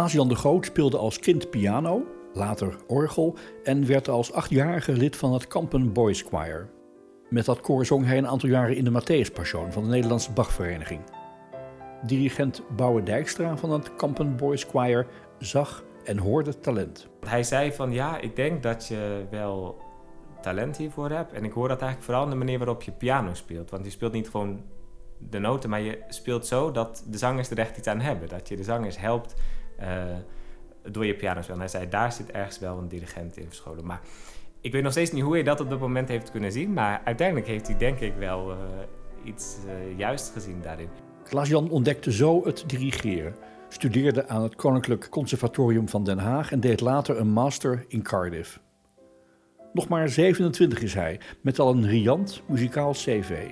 Klaas-Jan de Groot speelde als kind piano, later orgel en werd als achtjarige lid van het Kampen Boys Choir. Met dat koor zong hij een aantal jaren in de Matthäus van de Nederlandse Bachvereniging. Dirigent Bouwe Dijkstra van het Kampen Boys Choir zag en hoorde talent. Hij zei van ja, ik denk dat je wel talent hiervoor hebt. En ik hoor dat eigenlijk vooral in de manier waarop je piano speelt. Want je speelt niet gewoon de noten, maar je speelt zo dat de zangers er echt iets aan hebben. Dat je de zangers helpt door je piano spelen. En hij zei, daar zit ergens wel een dirigent in verscholen. Maar ik weet nog steeds niet hoe hij dat op dat moment heeft kunnen zien. Maar uiteindelijk heeft hij denk ik wel uh, iets uh, juist gezien daarin. Klaas-Jan ontdekte zo het dirigeren. Studeerde aan het Koninklijk Conservatorium van Den Haag en deed later een master in Cardiff. Nog maar 27 is hij, met al een riant muzikaal cv.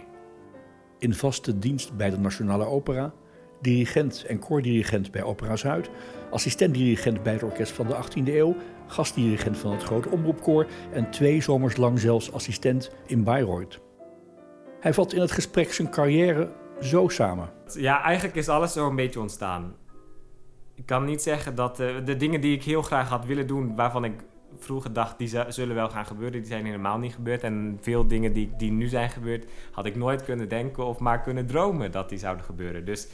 In vaste dienst bij de Nationale Opera, dirigent en koordirigent bij Opera Zuid, assistentdirigent bij het orkest van de 18e eeuw, gastdirigent van het Grote Omroepkoor en twee zomers lang zelfs assistent in Bayreuth. Hij vat in het gesprek zijn carrière zo samen. Ja, eigenlijk is alles zo een beetje ontstaan. Ik kan niet zeggen dat de, de dingen die ik heel graag had willen doen, waarvan ik vroeger dacht die zullen wel gaan gebeuren, die zijn helemaal niet gebeurd. En veel dingen die, die nu zijn gebeurd, had ik nooit kunnen denken of maar kunnen dromen dat die zouden gebeuren. Dus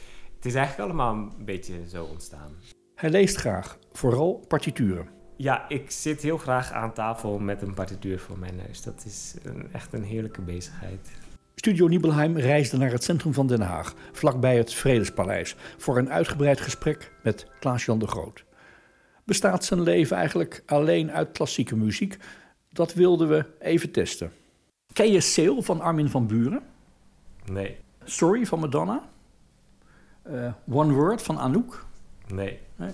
het is eigenlijk allemaal een beetje zo ontstaan. Hij leest graag, vooral partituren. Ja, ik zit heel graag aan tafel met een partituur voor mijn neus. Dat is een, echt een heerlijke bezigheid. Studio Nibelheim reisde naar het centrum van Den Haag, vlakbij het Vredespaleis, voor een uitgebreid gesprek met Klaas-Jan de Groot. Bestaat zijn leven eigenlijk alleen uit klassieke muziek? Dat wilden we even testen. Ken je Sail van Armin van Buren? Nee. Sorry van Madonna? Uh, One Word van Anouk? Nee. nee.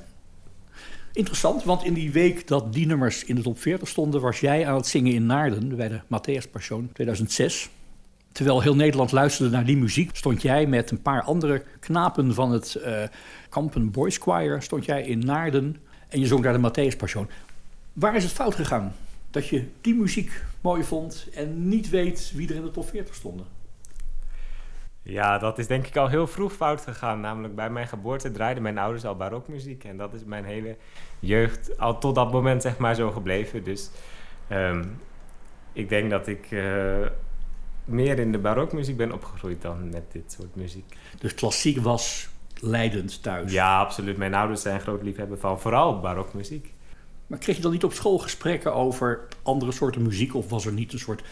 Interessant, want in die week dat die nummers in de top 40 stonden, was jij aan het zingen in Naarden bij de Matthäus Passion 2006. Terwijl heel Nederland luisterde naar die muziek, stond jij met een paar andere knapen van het uh, Kampen Boys Choir, stond jij in Naarden en je zong daar de Matthäus Passion. Waar is het fout gegaan? Dat je die muziek mooi vond en niet weet wie er in de top 40 stonden? Ja, dat is denk ik al heel vroeg fout gegaan. Namelijk bij mijn geboorte draaiden mijn ouders al barokmuziek. En dat is mijn hele jeugd al tot dat moment zeg maar zo gebleven. Dus um, ik denk dat ik uh, meer in de barokmuziek ben opgegroeid dan met dit soort muziek. Dus klassiek was leidend thuis? Ja, absoluut. Mijn ouders zijn groot liefhebber van vooral barokmuziek. Maar kreeg je dan niet op school gesprekken over andere soorten muziek? Of was er niet een soort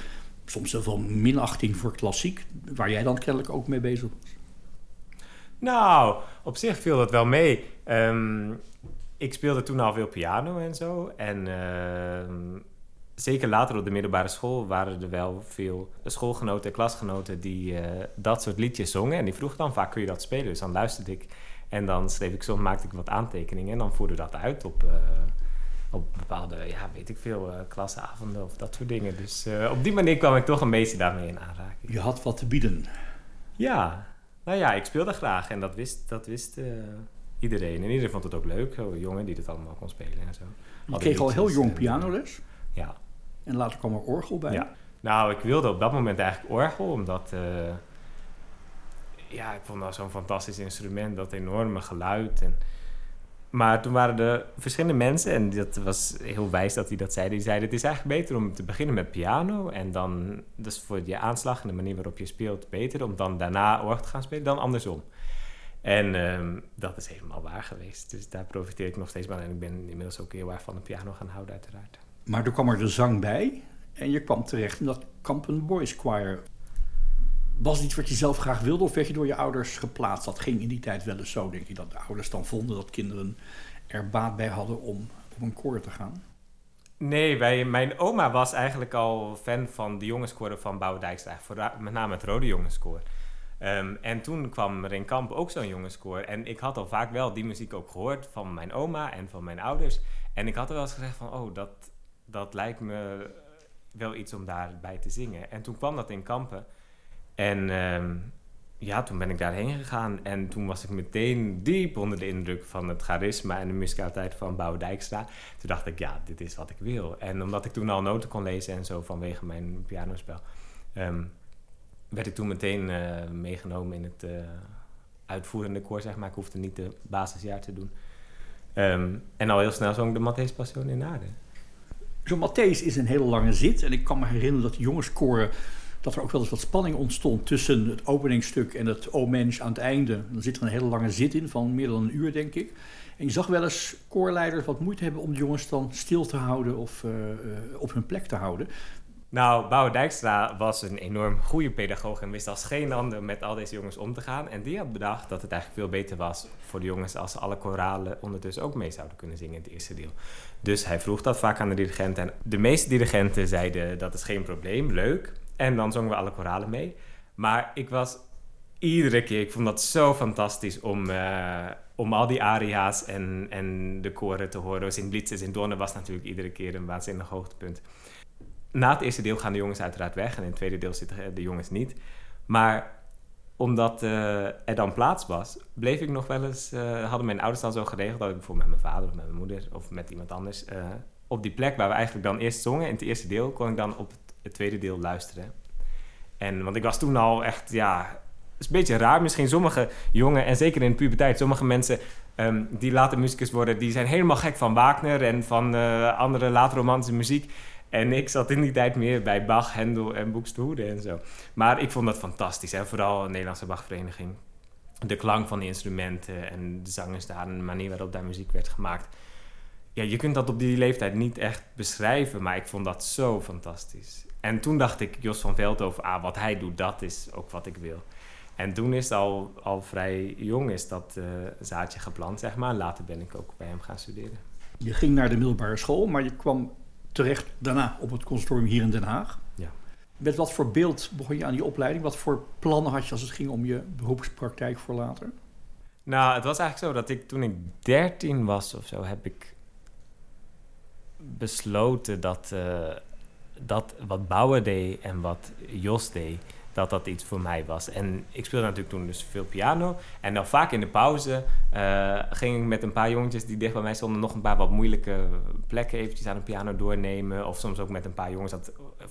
soms wel minachting voor klassiek, waar jij dan kennelijk ook mee bezig was? Nou, op zich viel dat wel mee. Um, ik speelde toen al veel piano en zo. En uh, zeker later op de middelbare school waren er wel veel schoolgenoten en klasgenoten die uh, dat soort liedjes zongen. En die vroegen dan vaak, kun je dat spelen? Dus dan luisterde ik en dan schreef ik soms, maakte ik wat aantekeningen en dan voerde dat uit op... Uh, op bepaalde, ja, weet ik veel, uh, klasavonden of dat soort dingen. Dus uh, op die manier kwam ik toch een beetje daarmee in aanraking. Je had wat te bieden. Ja, nou ja, ik speelde graag en dat wist, dat wist uh, iedereen. En iedereen vond het ook leuk, jongen die het allemaal kon spelen en zo. Je kreeg al heel jong pianoles? Ja. En later kwam er orgel bij? Ja. Nou, ik wilde op dat moment eigenlijk orgel, omdat... ja, ik vond dat zo'n fantastisch instrument, dat enorme geluid en maar toen waren er verschillende mensen, en dat was heel wijs dat hij dat zeiden. Die zeiden: Het is eigenlijk beter om te beginnen met piano. En dan, dus voor je aanslag en de manier waarop je speelt, beter om dan daarna orgel te gaan spelen dan andersom. En um, dat is helemaal waar geweest. Dus daar profiteer ik nog steeds van. En ik ben inmiddels ook heel erg van de piano gaan houden, uiteraard. Maar toen kwam er de zang bij. En je kwam terecht in dat Kampen Boys Choir. Was het iets wat je zelf graag wilde of werd je door je ouders geplaatst? Dat ging in die tijd wel eens zo, denk ik, dat de ouders dan vonden dat kinderen er baat bij hadden om op een koor te gaan? Nee, wij, mijn oma was eigenlijk al fan van de jongenskoren van Bouwdijkstra. Met name het Rode Jongenskoor. Ehm, en toen kwam er in Kamp ook zo'n jongenskoor. En ik had al vaak wel die muziek ook gehoord van mijn oma en van mijn ouders. En ik had er wel eens gezegd van, oh, dat, dat lijkt me wel iets om daarbij te zingen. En toen kwam dat in Kampen. En ehm, ja, toen ben ik daarheen gegaan. En toen was ik meteen diep onder de indruk van het charisma en de muzikaliteit van Bouw Dijkstra. Toen dacht ik, ja, dit is wat ik wil. En omdat ik toen al noten kon lezen en zo vanwege mijn pianospel, ehm, werd ik toen meteen uh, meegenomen in het uh, uitvoerende koor, zeg maar. Ik hoefde niet de basisjaar te doen. Ehm, en al heel snel zong de Matthäus Passion in Aarde. Zo'n Matthäus is een hele lange zit. En ik kan me herinneren dat jongenskoren dat er ook wel eens wat spanning ontstond tussen het openingstuk en het O Mensch aan het einde. Dan zit er een hele lange zit in van meer dan een uur, denk ik. En je zag wel eens koorleiders wat moeite hebben om de jongens dan stil te houden of uh, op hun plek te houden. Nou, Bouwer Dijkstra was een enorm goede pedagoog en wist als geen ander met al deze jongens om te gaan. En die had bedacht dat het eigenlijk veel beter was voor de jongens als alle koralen ondertussen ook mee zouden kunnen zingen in het eerste deel. Dus hij vroeg dat vaak aan de dirigent en de meeste dirigenten zeiden dat is geen probleem, leuk. En dan zongen we alle koralen mee. Maar ik was iedere keer, ik vond dat zo fantastisch om, uh, om al die aria's en, en de koren te horen. In Blitzes in Donner was natuurlijk iedere keer een waanzinnig hoogtepunt. Na het eerste deel gaan de jongens uiteraard weg en in het tweede deel zitten de jongens niet. Maar omdat uh, er dan plaats was, bleef ik nog wel eens... Hadden mijn ouders dan zo geregeld dat ik bijvoorbeeld met mijn vader of met mijn moeder of met iemand anders... op die plek waar we eigenlijk dan eerst zongen, in het eerste deel, kon ik dan op het tweede deel luisteren. En, want ik was toen al echt, ja, het is een beetje raar. Misschien sommige jongen, en zeker in de puberteit, sommige mensen um, die later muzikus worden, die zijn helemaal gek van Wagner en van uh, andere later romantische muziek. En ik zat in die tijd meer bij Bach, Hendel en Boekstehoede en zo. Maar ik vond dat fantastisch. En vooral een Nederlandse Bachvereniging. De klank van de instrumenten en de zangers daar en de manier waarop daar muziek werd gemaakt. Ja, je kunt dat op die leeftijd niet echt beschrijven, maar ik vond dat zo fantastisch. En toen dacht ik, Jos van Veldhoven, ah, wat hij doet, dat is ook wat ik wil. En toen is al, al vrij jong is dat uh, zaadje geplant, zeg maar. Later ben ik ook bij hem gaan studeren. Je ging naar de middelbare school, maar je kwam terecht daarna op het conservatorium hier in Den Haag. Ja. Met wat voor beeld begon je aan die opleiding? Wat voor plannen had je als het ging om je beroepspraktijk voor later? Nou, het was eigenlijk zo dat ik toen ik 13 was of zo, heb ik besloten dat... Uh, dat wat Bouwer deed en wat Jos deed, dat dat iets voor mij was. En ik speelde natuurlijk toen dus veel piano. En dan vaak in de pauze uh, ging ik met een paar jongetjes die dicht bij mij stonden... nog een paar wat moeilijke plekken eventjes aan de piano doornemen. Of soms ook met een paar jongens... dat uh,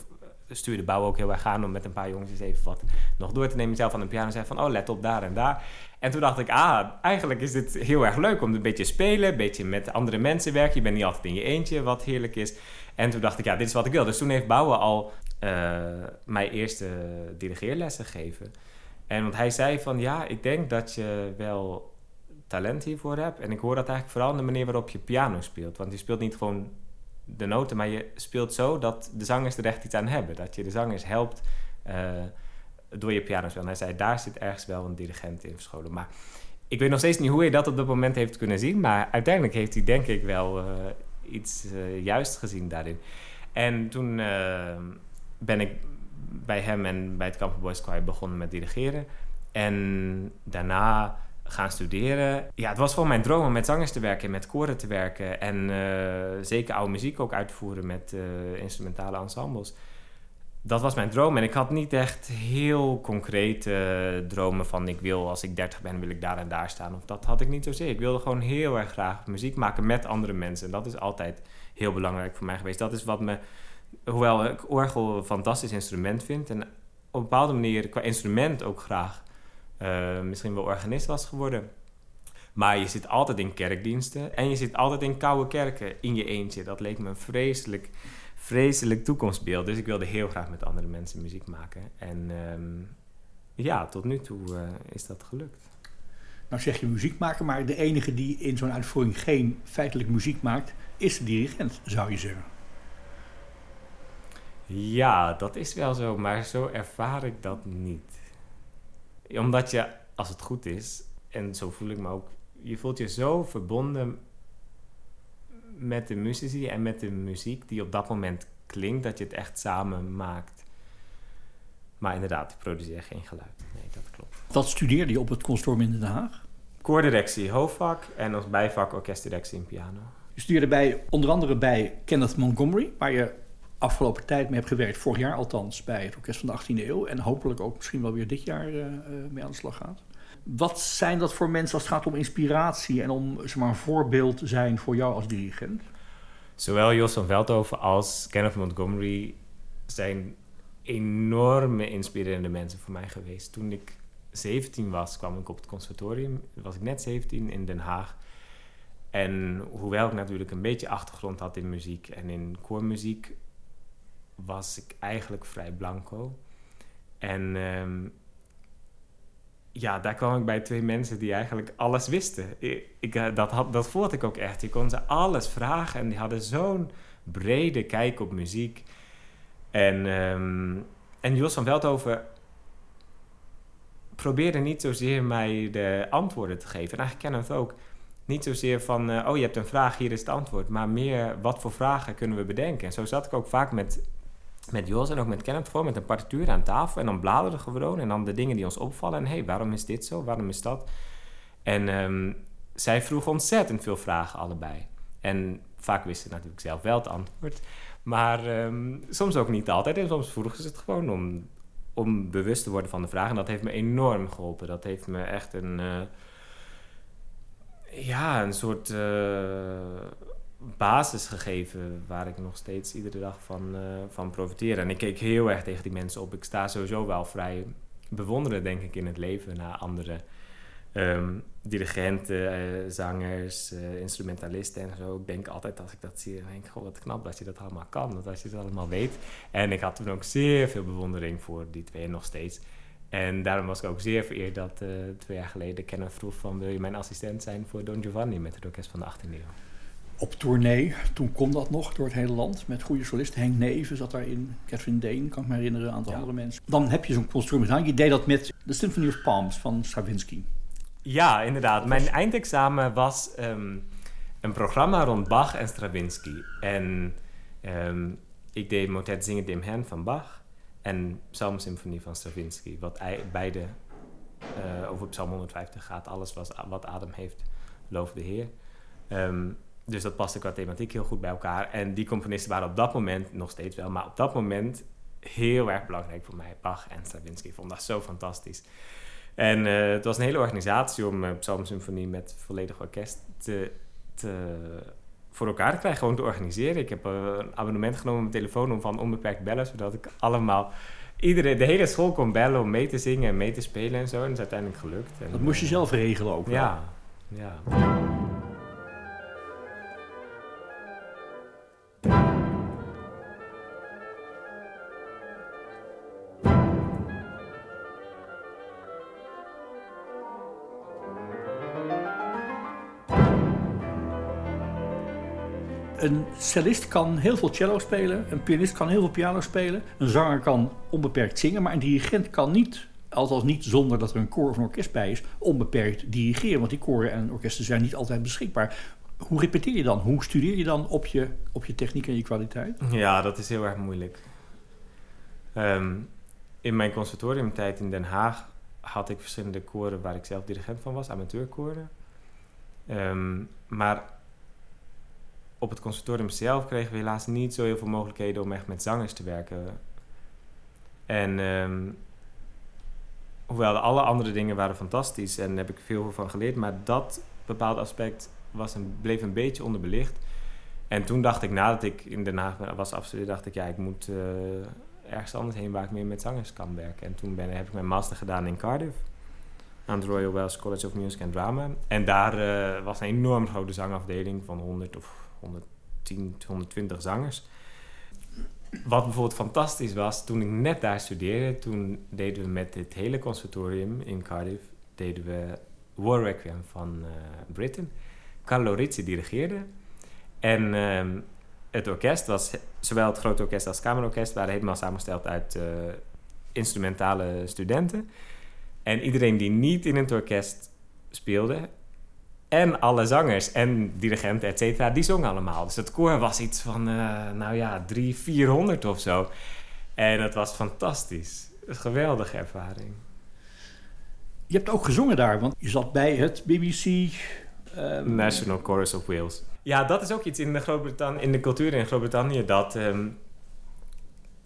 stuurde Bouw ook heel erg aan om met een paar jongetjes even wat nog door te nemen. Zelf aan de piano zei van, oh, let op daar en daar. En toen dacht ik, ah, eigenlijk is dit heel erg leuk om een beetje spelen. Een beetje met andere mensen werken. Je bent niet altijd in je eentje, wat heerlijk is. En toen dacht ik, ja, dit is wat ik wil. Dus toen heeft Bouwen al uh, mij eerste dirigeerlessen gegeven. En want hij zei van, ja, ik denk dat je wel talent hiervoor hebt. En ik hoor dat eigenlijk vooral in de manier waarop je piano speelt. Want je speelt niet gewoon de noten, maar je speelt zo dat de zangers er echt iets aan hebben. Dat je de zangers helpt uh, door je piano spelen. En hij zei, daar zit ergens wel een dirigent in verscholen. Maar ik weet nog steeds niet hoe hij dat op dat moment heeft kunnen zien. Maar uiteindelijk heeft hij denk ik wel iets uh, juist gezien daarin. En toen uh, ben ik bij hem en bij het Camper Boys Choir begonnen met dirigeren. En daarna gaan studeren. Ja, het was gewoon mijn droom om met zangers te werken, met koren te werken. En uh, zeker oude muziek ook uitvoeren met instrumentale ensembles. Dat was mijn droom. En ik had niet echt heel concrete dromen van... ik wil, als ik 30 ben, wil ik daar en daar staan. Of dat had ik niet zozeer. Ik wilde gewoon heel erg graag muziek maken met andere mensen. En dat is altijd heel belangrijk voor mij geweest. Dat is wat me... Hoewel ik orgel een fantastisch instrument vind... en op een bepaalde manier qua instrument ook graag uh, misschien wel organist was geworden. Maar je zit altijd in kerkdiensten en je zit altijd in koude kerken in je eentje. Dat leek me vreselijk, vreselijk toekomstbeeld. Dus ik wilde heel graag met andere mensen muziek maken. En um, ja, tot nu toe uh, is dat gelukt. Nou zeg je muziek maken, maar de enige die in zo'n uitvoering geen feitelijk muziek maakt, is de dirigent, zou je zeggen. Ja, dat is wel zo, maar zo ervaar ik dat niet omdat je, als het goed is, en zo voel ik me ook, je voelt je zo verbonden met de muzici en met de muziek die op dat moment klinkt, dat je het echt samen maakt. Maar inderdaad, ik produceer geen geluid. Nee, dat klopt. Wat studeerde je op het consortium in Den Haag? Koordirectie hoofdvak en als bijvak orkestdirectie in piano. Je studeerde bij, onder andere bij Kenneth Montgomery, waar je afgelopen tijd mee hebt gewerkt, vorig jaar althans, bij het Orkest van de 18e eeuw. En hopelijk ook misschien wel weer dit jaar uh, mee aan de slag gaat. Wat zijn dat voor mensen als het gaat om inspiratie en om zeg maar, een voorbeeld te zijn voor jou als dirigent? Zowel Jos van Veldhoven als Kenneth Montgomery zijn enorme inspirerende mensen voor mij geweest. Toen ik 17 was, kwam ik op het conservatorium. Was ik net 17 in Den Haag. En hoewel ik natuurlijk een beetje achtergrond had in muziek en in koormuziek, was ik eigenlijk vrij blanco. En um, ja, daar kwam ik bij twee mensen die eigenlijk alles wisten. Ik, eh, dat, dat voelde ik ook echt. Je kon ze alles vragen en die hadden zo'n brede kijk op muziek. En, um, en Jos van Veldhoven probeerde niet zozeer mij de antwoorden te geven. En eigenlijk het ook. Niet zozeer van, uh, oh je hebt een vraag, hier is het antwoord. Maar meer, wat voor vragen kunnen we bedenken? En zo zat ik ook vaak met met Jos en ook met Kenneth gewoon met een partituur aan tafel. En dan bladeren gewoon. En dan de dingen die ons opvallen. En hé, hey, waarom is dit zo? Waarom is dat? En um, zij vroegen ontzettend veel vragen allebei. En vaak wisten ze natuurlijk zelf wel het antwoord. Maar um, soms ook niet altijd. En soms vroegen ze het gewoon om, om bewust te worden van de vraag. En dat heeft me enorm geholpen. Dat heeft me echt een... Uh, ja, een soort... Uh, basis gegeven waar ik nog steeds iedere dag van, uh, van profiteer. En ik keek heel erg tegen die mensen op. Ik sta sowieso wel vrij bewonderen, denk ik, in het leven naar andere um, dirigenten, uh, zangers, uh, instrumentalisten en zo. Ik denk altijd als ik dat zie, denk ik, goh, wat knap dat je dat allemaal kan, dat als je het allemaal weet. En ik had toen ook zeer veel bewondering voor die twee nog steeds. En daarom was ik ook zeer vereerd dat twee jaar geleden Kenneth vroeg van wil je mijn assistent zijn voor Don Giovanni met het orkest van de 18e eeuw op tournee. Toen kon dat nog door het hele land met goede solisten. Henk Neven zat daarin, Catherine Deen, kan ik me herinneren, een aantal andere mensen. Dan heb je zo'n consortium Je deed dat met de Symphony of Palms van Stravinsky. Ja, inderdaad. Mijn eindexamen was ehm, een programma rond Bach en Stravinsky. En um, ik deed motet Zingen dem Herrn van Bach en Psalmsymfonie van Stravinsky. Wat beide uh, over Psalm 150 gaat. Alles was, wat Adam heeft, loof de Heer. Um, dus dat paste qua thematiek heel goed bij elkaar. En die componisten waren op dat moment, nog steeds wel, maar op dat moment heel erg belangrijk voor mij. Bach en Stravinsky. Vond dat zo fantastisch. En uh, het was een hele organisatie om uh, Psalmsymfonie met volledig orkest te, te, voor elkaar te krijgen, gewoon te organiseren. Ik heb uh, een abonnement genomen op mijn telefoon om van onbeperkt bellen, zodat ik allemaal, iedereen, de hele school kon bellen om mee te zingen en mee te spelen en zo. En dat is uiteindelijk gelukt. En, dat moest je zelf regelen ook. Ja, ja. Cellist kan heel veel cello spelen, een pianist kan heel veel piano spelen, een zanger kan onbeperkt zingen, maar een dirigent kan niet, althans niet zonder dat er een koor of een orkest bij is, onbeperkt dirigeren. Want die koren en orkesten zijn niet altijd beschikbaar. Hoe repeteer je dan? Hoe studeer je dan op je, op je techniek en je kwaliteit? Ja, dat is heel erg moeilijk. Ehm, in mijn conservatoriumtijd in Den Haag had ik verschillende koren waar ik zelf dirigent van was, amateurkoren. Um, maar op het conservatorium zelf kregen we helaas niet zo heel veel mogelijkheden om echt met zangers te werken. En um, hoewel alle andere dingen waren fantastisch en daar heb ik veel van geleerd, maar dat bepaalde aspect was bleef een beetje onderbelicht. En toen dacht ik, nadat ik in Den Haag was afgestudeerd, dacht ik, ja, ik moet uh, ergens anders heen waar ik meer met zangers kan werken. En toen ben, heb ik mijn master gedaan in Cardiff aan het Royal Welsh College of Music and Drama. En daar uh, was een enorm grote zangafdeling van 100 of 110, 120 zangers. Wat bijvoorbeeld fantastisch was, toen ik net daar studeerde, toen deden we met dit hele conservatorium in Cardiff, deden we War Requiem van uh, Britain. Carlo Rizzi dirigeerde. En uh, het orkest was, zowel het grote orkest als het kamerorkest, waren helemaal samengesteld uit uh, instrumentale studenten. En iedereen die niet in het orkest speelde, en alle zangers en dirigenten, et cetera, die zongen allemaal. Dus het koor was iets van, uh, nou ja, 300, 400 of zo. En het was fantastisch. Een geweldige ervaring. Je hebt ook gezongen daar, want je zat bij het BBC... Ehm, National Chorus of Wales. Ja, dat is ook iets in de, Groot-Brittannië, in de cultuur in Groot-Brittannië dat... Ehm,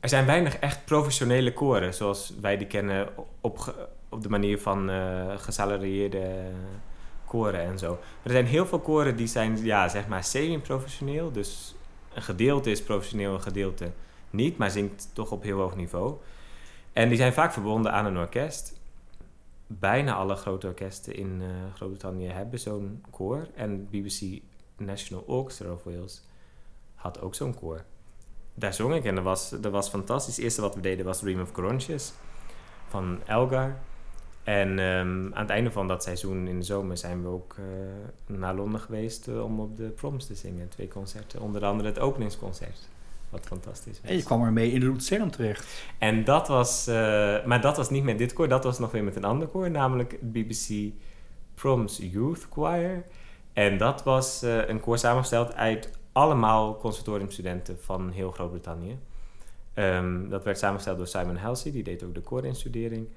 er zijn weinig echt professionele koren zoals wij die kennen op, op de manier van uh, gesalarieerde koren en zo. Maar er zijn heel veel koren die zijn, ja, zeg maar semi-professioneel. Dus een gedeelte is professioneel, een gedeelte niet, maar zingt toch op heel hoog niveau. En die zijn vaak verbonden aan een orkest. Bijna alle grote orkesten in uh, Groot-Brittannië hebben zo'n koor. En BBC National Orchestra of Wales had ook zo'n koor. Daar zong ik en dat was, dat was fantastisch. Het eerste wat we deden was Dream of Crunches van Elgar. En ehm, aan het einde van dat seizoen in de zomer zijn we ook uh, naar Londen geweest uh, om op de proms te zingen. Twee concerten, onder andere het openingsconcert. Wat fantastisch was. En je kwam ermee in de terecht. En dat was, uh, maar dat was niet met dit koor, dat was nog weer met een ander koor, namelijk het BBC Proms Youth Choir. En dat was een koor samengesteld uit allemaal conservatoriumstudenten van heel Groot-Brittannië. Um, dat werd samengesteld door Simon Halsey, die deed ook de koorinstudering.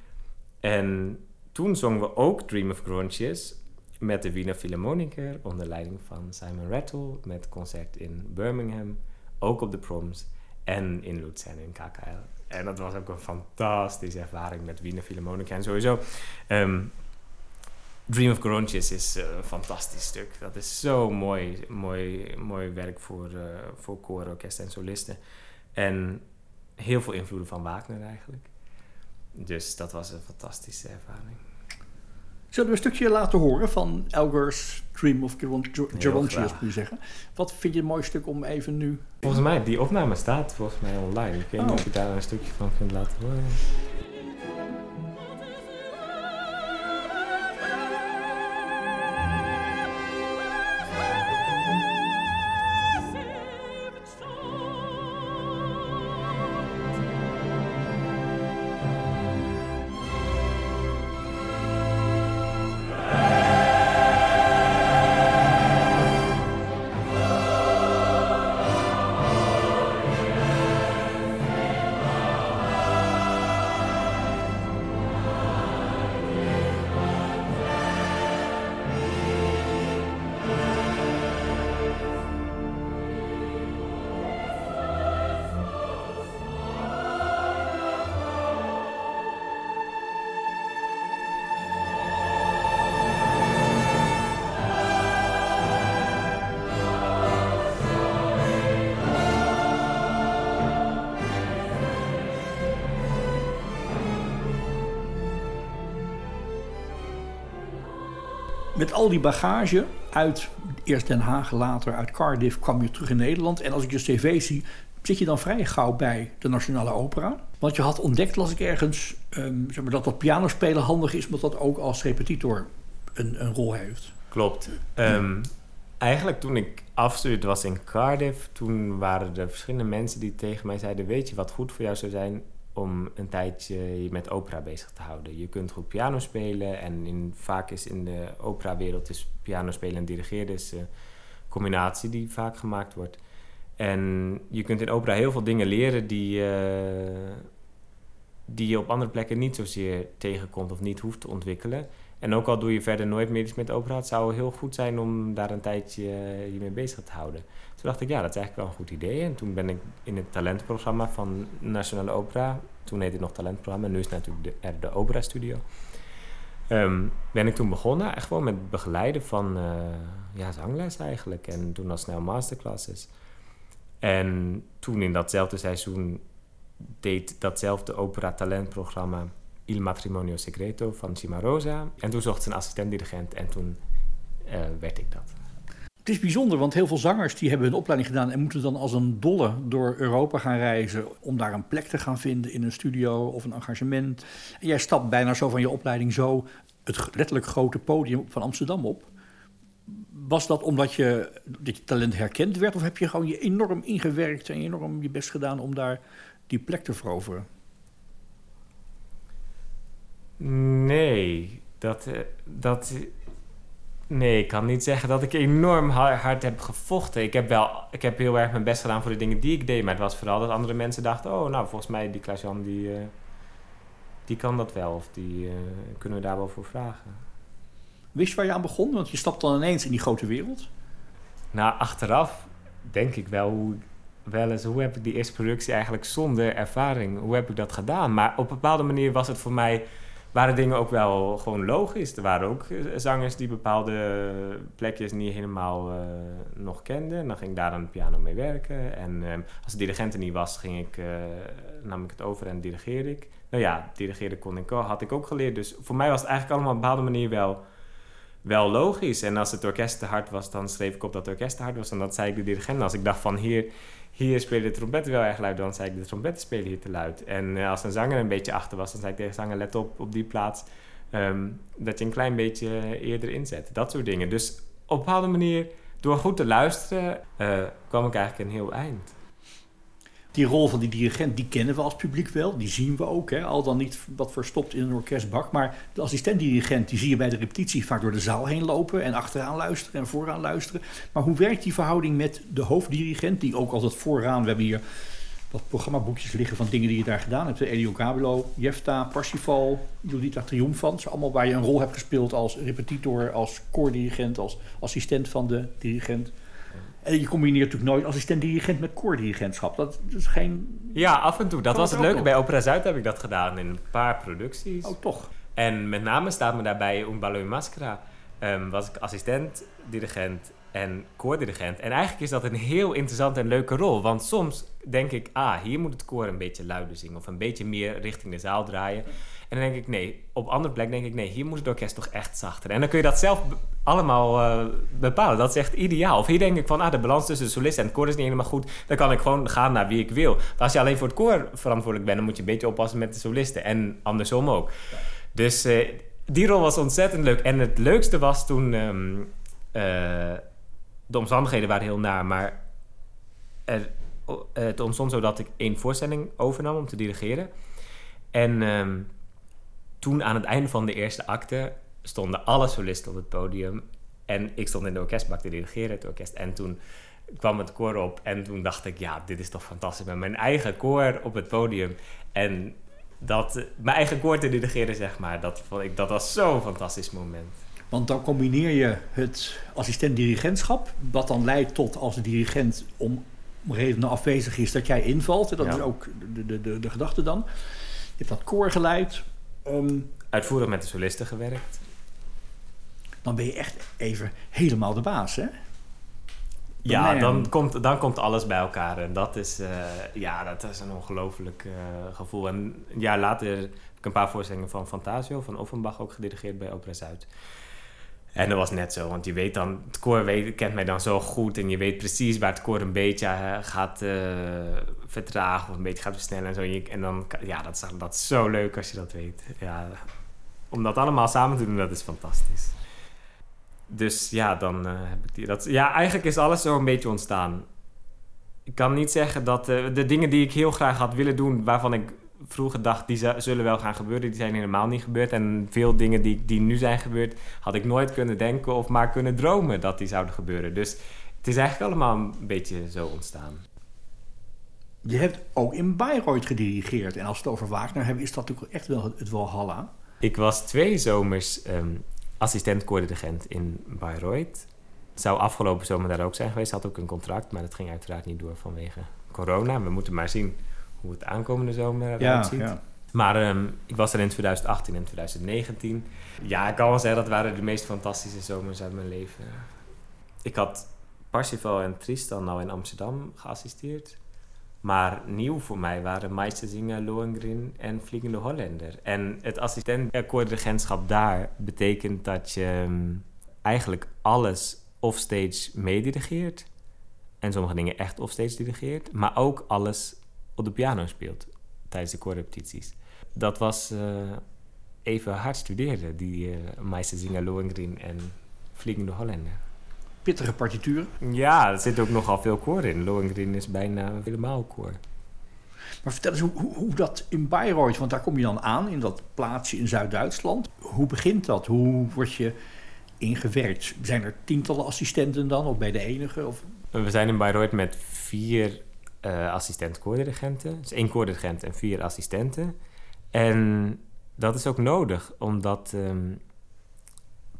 En toen zongen we ook Dream of Grunches met de Wiener Philharmoniker onder leiding van Simon Rattle met concert in Birmingham, ook op de proms en in Luzern in KKL. En dat was ook een fantastische ervaring met Wiener Philharmoniker en sowieso. Um, Dream of Grunches is een fantastisch stuk. Dat is zo mooi, mooi, mooi werk voor, uh, voor koor, orkest en solisten. En heel veel invloeden van Wagner eigenlijk. Dus dat was een fantastische ervaring. Zullen we een stukje laten horen van Elgar's Dream of Gerontius, moet je zeggen? Wat vind je een mooi stuk om even nu... Volgens mij, die opname staat volgens mij online. Ik weet niet oh. of je daar een stukje van kunt laten horen. Met al die bagage uit eerst Den Haag, later uit Cardiff, kwam je terug in Nederland. En als ik je cv zie, zit je dan vrij gauw bij de Nationale Opera. Want je had ontdekt, las ik ergens, um, zeg maar, dat dat pianospelen handig is, omdat dat ook als repetitor een, een rol heeft. Klopt. Um, eigenlijk toen ik afstudeerde was in Cardiff, toen waren er verschillende mensen die tegen mij zeiden: Weet je wat goed voor jou zou zijn? Om een tijdje je met opera bezig te houden. Je kunt goed piano spelen en in, vaak is in de operawereld is piano spelen en dirigeren dus een combinatie die vaak gemaakt wordt. En je kunt in opera heel veel dingen leren die, uh, die je op andere plekken niet zozeer tegenkomt of niet hoeft te ontwikkelen. En ook al doe je verder nooit meer iets met opera, het zou heel goed zijn om daar een tijdje je mee bezig te houden. Toen dacht ik, ja, dat is eigenlijk wel een goed idee. En toen ben ik in het talentprogramma van Nationale Opera, toen heette het nog talentprogramma, nu is het natuurlijk de, er de Opera Studio. Um, ben ik toen begonnen, gewoon met begeleiden van uh, ja, zangles eigenlijk. En toen al snel masterclasses. En toen in datzelfde seizoen deed datzelfde opera talentprogramma Il Matrimonio Segreto van Cimarosa. En toen zocht ze een assistent-dirigent en toen uh, werd ik dat. Het is bijzonder, want heel veel zangers die hebben hun opleiding gedaan en moeten dan als een dolle door Europa gaan reizen om daar een plek te gaan vinden in een studio of een engagement. En jij stapt bijna zo van je opleiding zo het letterlijk grote podium van Amsterdam op. Was dat omdat je, dat je talent herkend werd of heb je gewoon je enorm ingewerkt en enorm je best gedaan om daar die plek te veroveren? Nee, dat, eh, dat Nee, ik kan niet zeggen dat ik enorm hard heb gevochten. Ik heb wel, ik heb heel erg mijn best gedaan voor de dingen die ik deed. Maar het was vooral dat andere mensen dachten... oh, nou, volgens mij die Klaas-Jan, die, uh, die kan dat wel. Of die kunnen we daar wel voor vragen. Wist je waar je aan begon? Want je stapt dan ineens in die grote wereld. Nou, achteraf denk ik wel hoe, wel eens... hoe heb ik die eerste productie eigenlijk zonder ervaring... hoe heb ik dat gedaan? Maar op een bepaalde manier was het voor mij waren dingen ook wel gewoon logisch. Er waren ook eh, zangers die bepaalde plekjes niet helemaal uh, nog kenden. En dan ging ik daar aan de piano mee werken. En um, als de dirigent er niet was, ging ik, uh, nam ik het over en dirigeerde ik. Nou ja, dirigeren kon ik, had ik ook geleerd. Dus voor mij was het eigenlijk allemaal op een bepaalde manier wel, wel logisch. En als het orkest te hard was, dan schreef ik op dat het orkest te hard was. En dat zei ik de dirigent. als ik dacht van hier hier spelen de trompetten wel erg luid. Dan zei ik, de trompetten spelen hier te luid. En uh, als een zanger een beetje achter was, dan zei ik tegen de zanger, let op, op die plaats. Um, dat je een klein beetje eerder inzet. Dat soort dingen. Dus op een bepaalde manier, door goed te luisteren, uh, kwam ik eigenlijk een heel eind die rol van die dirigent, die kennen we als publiek wel. Die zien we ook, hè? al dan niet wat verstopt in een orkestbak. Maar de assistent-dirigent, die zie je bij de repetitie vaak door de zaal heen lopen... en achteraan luisteren en vooraan luisteren. Maar hoe werkt die verhouding met de hoofddirigent, die ook altijd vooraan... we hebben hier wat programmaboekjes liggen van dingen die je daar gedaan hebt. Elio Cabello, Jefta, Parsifal, Judita Triumphant. Allemaal waar je een rol hebt gespeeld als repetitor, als koordirigent, als assistent van de dirigent. En je combineert natuurlijk nooit assistent-dirigent met koordirigentschap. Dat is geen... Ja, af en toe. Dat was het leuke. Bij Opera Zuid heb ik dat gedaan in een paar producties. Oh, toch? En met name staat me daarbij Un Ballo in Mascara. Um, was ik assistent-dirigent en koordirigent. En eigenlijk is dat een heel interessante en leuke rol. Want soms denk ik, ah, hier moet het koor een beetje luider zingen. Of een beetje meer richting de zaal draaien. En dan denk ik, nee, op andere plek denk ik, nee, hier moet het orkest toch echt zachter. En dan kun je dat zelf allemaal uh, bepalen. Dat is echt ideaal. Of hier denk ik van, ah, de balans tussen de solist en het koor is niet helemaal goed. Dan kan ik gewoon gaan naar wie ik wil. Als je alleen voor het koor verantwoordelijk bent, dan moet je een beetje oppassen met de solisten. En andersom ook. Dus uh, die rol was ontzettend leuk. En het leukste was toen... Um, uh, de omstandigheden waren heel naar, maar er, het ontstond zo dat ik één voorstelling overnam om te dirigeren. En um, toen aan het einde van de eerste acte stonden alle solisten op het podium. En ik stond in de orkestbak te dirigeren, het orkest. En toen kwam het koor op en toen dacht ik, ja, dit is toch fantastisch. Met mijn eigen koor op het podium. En dat, mijn eigen koor te dirigeren, zeg maar, dat, vond ik, dat was zo'n fantastisch moment. Want dan combineer je het assistent-dirigentschap, wat dan leidt tot als de dirigent om redenen afwezig is, dat jij invalt. Dat is ook de, de, de, de gedachte dan. Je hebt dat koor geleid, Um, Uitvoerig met de solisten gewerkt. Dan ben je echt even helemaal de baas, hè? ja, dan komt, dan komt alles bij elkaar. En dat is, uh, ja, dat is een ongelooflijk uh, gevoel. En een jaar later heb ik een paar voorstellingen van Fantasio, van Offenbach, ook gedirigeerd bij Opera Zuid. En dat was net zo, want je weet dan, het koor weet, kent mij dan zo goed en je weet precies waar het koor een beetje uh, gaat uh, vertragen of een beetje gaat versnellen en zo. En, dan, ja, dat is, dat zo leuk als je dat weet. Ja, om dat allemaal samen te doen, dat is fantastisch. Dus ja, dan uh, heb ik die. Dat, ja, eigenlijk is alles zo een beetje ontstaan. Ik kan niet zeggen dat de dingen die ik heel graag had willen doen, waarvan ik vroeger dacht, die zullen wel gaan gebeuren, die zijn helemaal niet gebeurd. En veel dingen die, die nu zijn gebeurd, had ik nooit kunnen denken of maar kunnen dromen dat die zouden gebeuren. Dus het is eigenlijk allemaal een beetje zo ontstaan. Je hebt ook in Bayreuth gedirigeerd. En als we het over Wagner hebben, is dat natuurlijk echt wel het Walhalla. Ik was twee zomers um, assistent koordirigent in Bayreuth. Zou afgelopen zomer daar ook zijn geweest. Had ook een contract, maar dat ging uiteraard niet door vanwege corona. We moeten maar zien hoe het aankomende zomer eruit ziet. Maar um, ik was er in 2018 en 2019. Ja, ik kan wel zeggen dat waren de meest fantastische zomers uit mijn leven. Ik had Parsifal en Tristan nou in Amsterdam geassisteerd. Maar nieuw voor mij waren Meisterzinger, Lohengrin en Vliegende Hollander. En het assistent-koordirigentschap daar betekent dat je um, eigenlijk alles offstage meedirigeert. En sommige dingen echt offstage dirigeert. Maar ook alles op de piano speelt tijdens de koorrepetities. Dat was uh, even hard studeren, die uh, Meisterzinger Lohengrin en Vliegende Hollander. Pittige partituren? Ja, er zit ook nogal veel koor in. Lohengrin is bijna helemaal koor. Maar vertel eens hoe, hoe, dat in Bayreuth, want daar kom je dan aan, in dat plaatsje in Zuid-Duitsland. Hoe begint dat? Hoe word je ingewerkt? Zijn er tientallen assistenten dan, of bij de enige? Of? We zijn in Bayreuth met vier uh, assistent koordirigenten. Dus één koordirigent en vier assistenten. En dat is ook nodig, omdat um,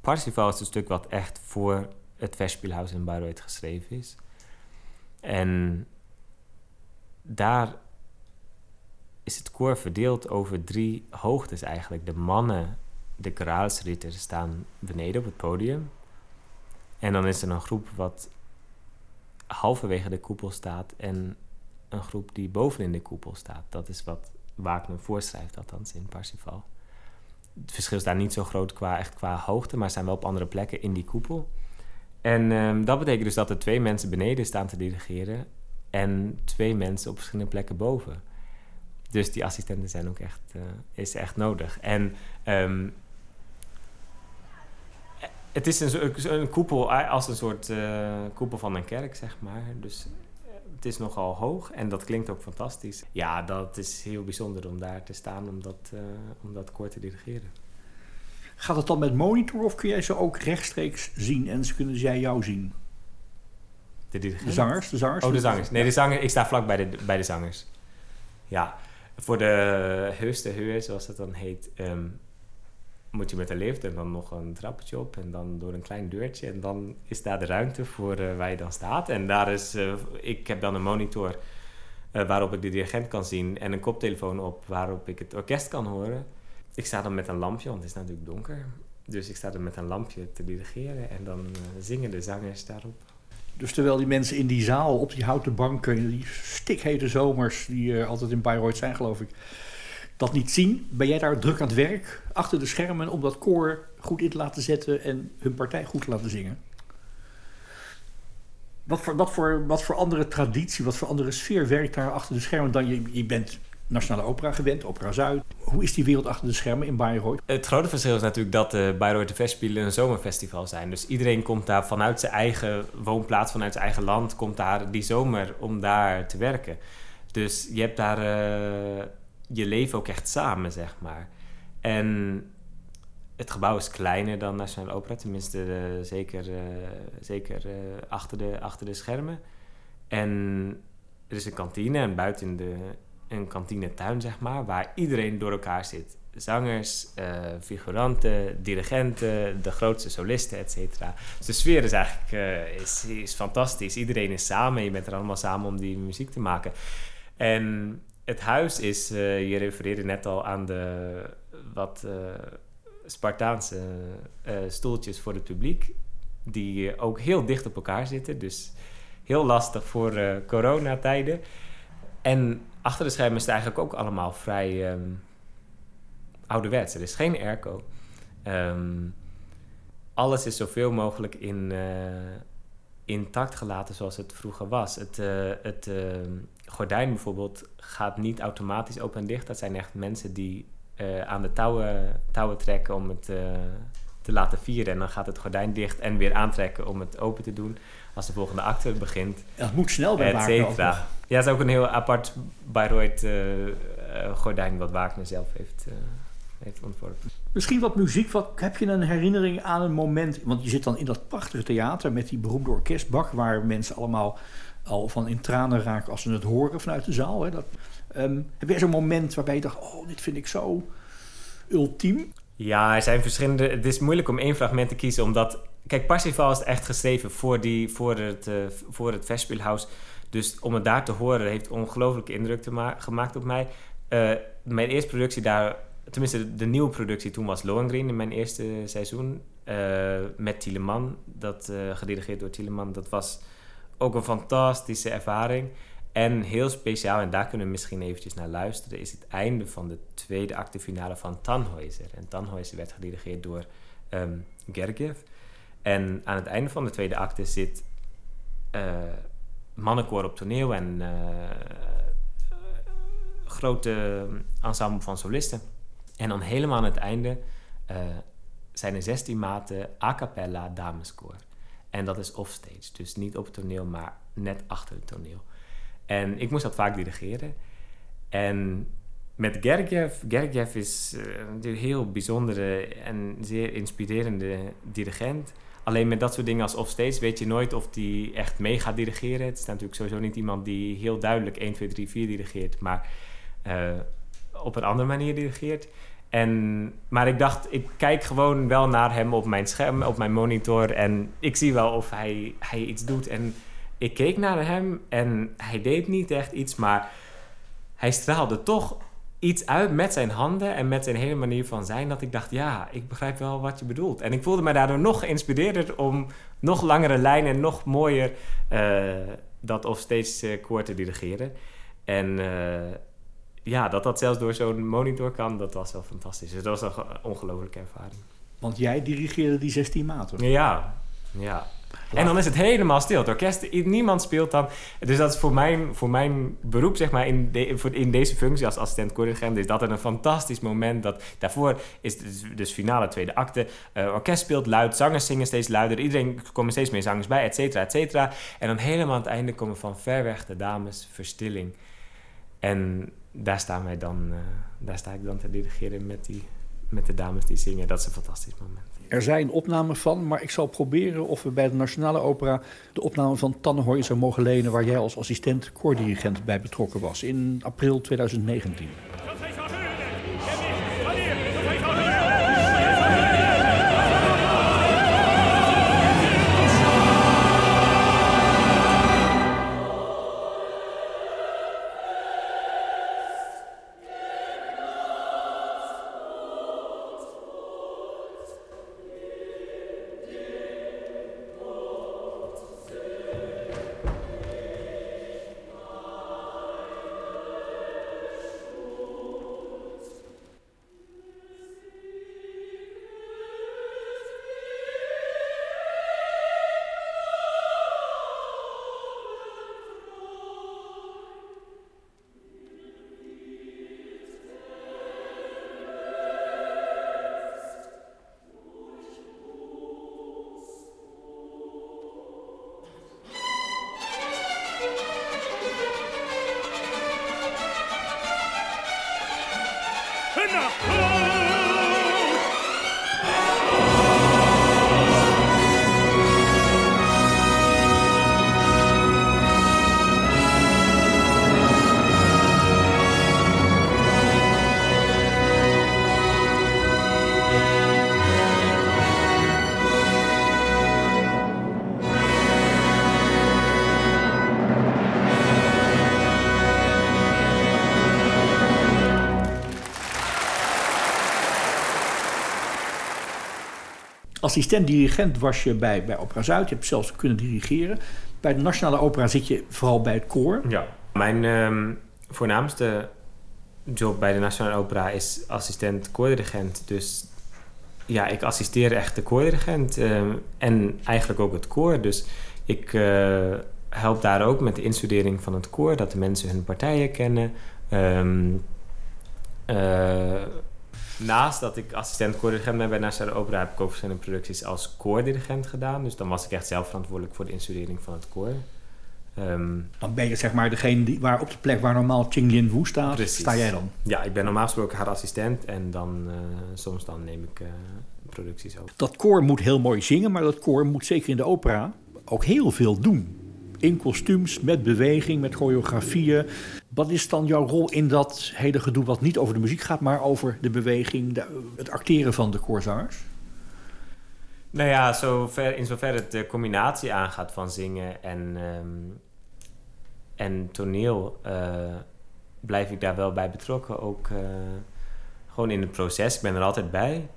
Parsifal is een stuk wat echt voor het Festspielhaus in Bayreuth geschreven is. En daar is het koor verdeeld over drie hoogtes eigenlijk. De mannen, de Graalsritters, staan beneden op het podium. En dan is er een groep wat halverwege de koepel staat en een groep die bovenin de koepel staat. Dat is wat Wagner voorschrijft, althans in Parsifal. Het verschil is daar niet zo groot qua, echt qua hoogte, maar zijn wel op andere plekken in die koepel. En ehm, dat betekent dus dat er twee mensen beneden staan te dirigeren en twee mensen op verschillende plekken boven. Dus die assistenten zijn ook echt, uh, is echt nodig. En um, het is een, koepel als een soort uh, koepel van een kerk, zeg maar. Dus eh, het is nogal hoog en dat klinkt ook fantastisch. Ja, dat is heel bijzonder om daar te staan, om dat, uh, om dat koor te dirigeren. Gaat het dan met monitor of kun jij ze ook rechtstreeks zien en ze kunnen zij jou zien? De, de zangers, de zangers? Oh, de zangers. Nee, de zangers. Ik sta vlak bij de, bij de zangers. Ja, voor de heurste heur, zoals dat dan heet, um, moet je met de lift en dan nog een trappetje op en dan door een klein deurtje. En dan is daar de ruimte voor uh, waar je dan staat. En daar is, uh, ik heb dan een monitor uh, waarop ik de dirigent kan zien en een koptelefoon op waarop ik het orkest kan horen. Ik sta dan met een lampje, want het is natuurlijk donker. Dus ik sta dan met een lampje te dirigeren en dan zingen de zangers daarop. Dus terwijl die mensen in die zaal op die houten banken, die stikhete zomers die altijd in Bayreuth zijn, geloof ik, dat niet zien, ben jij daar druk aan het werk achter de schermen om dat koor goed in te laten zetten en hun partij goed te laten zingen? Wat voor, wat voor, wat voor andere traditie, wat voor andere sfeer werkt daar achter de schermen dan je, je bent Nationale Opera gewend, Opera Zuid. Hoe is die wereld achter de schermen in Bayreuth? Het grote verschil is natuurlijk dat de Bayreuth Festspielen een zomerfestival zijn. Dus iedereen komt daar vanuit zijn eigen woonplaats, vanuit zijn eigen land, komt daar die zomer om daar te werken. Dus je hebt daar uh, je leven ook echt samen, zeg maar. En het gebouw is kleiner dan Nationale Opera, tenminste uh, zeker, uh, zeker achter, de, achter de schermen. En er is een kantine en buiten de, een kantinetuin, zeg maar, waar iedereen door elkaar zit. Zangers, figuranten, dirigenten, de grootste solisten, et cetera. Dus de sfeer is eigenlijk is, is fantastisch. Iedereen is samen, je bent er allemaal samen om die muziek te maken. En het huis is, uh, je refereerde net al aan de wat Spartaanse stoeltjes voor het publiek, die ook heel dicht op elkaar zitten. Dus heel lastig voor coronatijden. En achter de schermen is het eigenlijk ook allemaal vrij um, ouderwets. Er is geen airco. Um, alles is zoveel mogelijk in, intact gelaten zoals het vroeger was. Het, het uh, gordijn bijvoorbeeld gaat niet automatisch open en dicht. Dat zijn echt mensen die eh, aan de touwen, touwen trekken om het te laten vieren. En dan gaat het gordijn dicht en weer aantrekken om het open te doen als de volgende acte begint. Het moet snel bij Wagner Ja, het is ook een heel apart Bayreuth uh, uh, gordijn wat Wagner zelf heeft, heeft ontworpen. Misschien wat muziek. Wat, heb je een herinnering aan een moment... Want je zit dan in dat prachtige theater met die beroemde orkestbak... waar mensen allemaal al van in tranen raken als ze het horen vanuit de zaal. Hè? Dat, um, heb jij zo'n moment waarbij je dacht... oh, dit vind ik zo ultiem? Ja, er zijn verschillende... Het is moeilijk om één fragment te kiezen, omdat... Kijk, Parsifal is echt geschreven voor, die, voor, het, uh, voor het Festspielhaus. Dus om het daar te horen heeft ongelooflijke indruk te gemaakt op mij. Uh, mijn eerste productie daar... Tenminste, de, nieuwe productie toen was Lohengrin in mijn eerste seizoen. Uh, met Tieleman, dat gedirigeerd door Tieleman. Dat was ook een fantastische ervaring. En heel speciaal, en daar kunnen we misschien eventjes naar luisteren, is het einde van de tweede acte finale van Tannhäuser. En Tannhäuser werd gedirigeerd door um, Gergiev. En aan het einde van de tweede acte zit uh, mannenkoor op toneel en uh, grote ensemble van solisten. En dan helemaal aan het einde uh, zijn er 16 maten a cappella dameskoor. En dat is offstage, dus niet op het toneel, maar net achter het toneel. En ik moest dat vaak dirigeren. En met Gergiev, Gergiev is uh, een heel bijzondere en zeer inspirerende dirigent. Alleen met dat soort dingen als offstage weet je nooit of die echt mee gaat dirigeren. Het is natuurlijk sowieso niet iemand die heel duidelijk 1, 2, 3, 4 dirigeert, maar uh, op een andere manier dirigeert. En, maar ik dacht, ik kijk gewoon wel naar hem op mijn scherm, op mijn monitor. En ik zie wel of hij, hij iets doet. En ik keek naar hem en hij deed niet echt iets, maar hij straalde toch iets uit met zijn handen en met zijn hele manier van zijn. Dat ik dacht, ja, ik begrijp wel wat je bedoelt. En ik voelde me daardoor nog geïnspireerder om nog langere lijnen en nog mooier uh, dat offstage uh, koor te dirigeren. En uh, ja, dat dat zelfs door zo'n monitor kan, dat was wel fantastisch. Dus dat was een ongelofelijke ervaring. Want jij dirigeerde die 16 maten. Ja, ja. En dan is het helemaal stil. Het orkest, niemand speelt dan. Dus dat is voor mijn, voor mijn beroep, zeg maar, in, de, voor, in deze functie als assistent corrigent, is dat een fantastisch moment. Dat, daarvoor is dus, dus finale tweede acte. Uh, orkest speelt luid, zangers zingen steeds luider. Iedereen komen steeds meer zangers bij, et cetera, et cetera. En dan helemaal aan het einde komen van ver weg de dames verstilling. En daar staan wij dan, uh, daar sta ik dan te dirigeren met, die, met de dames die zingen. Dat is een fantastisch moment. Er zijn opnamen van, maar ik zal proberen of we bij de Nationale Opera de opname van Tannenhoy zou mogen lenen, waar jij als assistent koordirigent bij betrokken was in april 2019. Assistent-dirigent was je bij, bij Opera Zuid. Je hebt zelfs kunnen dirigeren. Bij de Nationale Opera zit je vooral bij het koor. Ja, mijn ehm, voornaamste job bij de Nationale Opera is assistent-koordirigent. Dus ja, ik assisteer echt de koordirigent ehm, en eigenlijk ook het koor. Dus ik uh, help daar ook met de instudering van het koor, dat de mensen hun partijen kennen. Um, naast dat ik assistent koordirigent ben bij Nationale Opera, heb ik ook verschillende producties als koordirigent gedaan. Dus dan was ik echt zelf verantwoordelijk voor de instudering van het koor. Um, dan ben je zeg maar degene die, waar op de plek waar normaal Ching Lin Wu staat, precies. sta jij dan? Ja, ik ben normaal gesproken haar assistent en dan uh, soms dan neem ik uh, producties over. Dat koor moet heel mooi zingen, maar dat koor moet zeker in de opera ook heel veel doen in kostuums, met beweging, met choreografieën. Wat is dan jouw rol in dat hele gedoe wat niet over de muziek gaat, maar over de beweging, de, het acteren van de koorzangers? Nou ja, zover, in zover het de combinatie aangaat van zingen en, um, en toneel, uh, blijf ik daar wel bij betrokken. Ook uh, gewoon in het proces. Ik ben er altijd bij.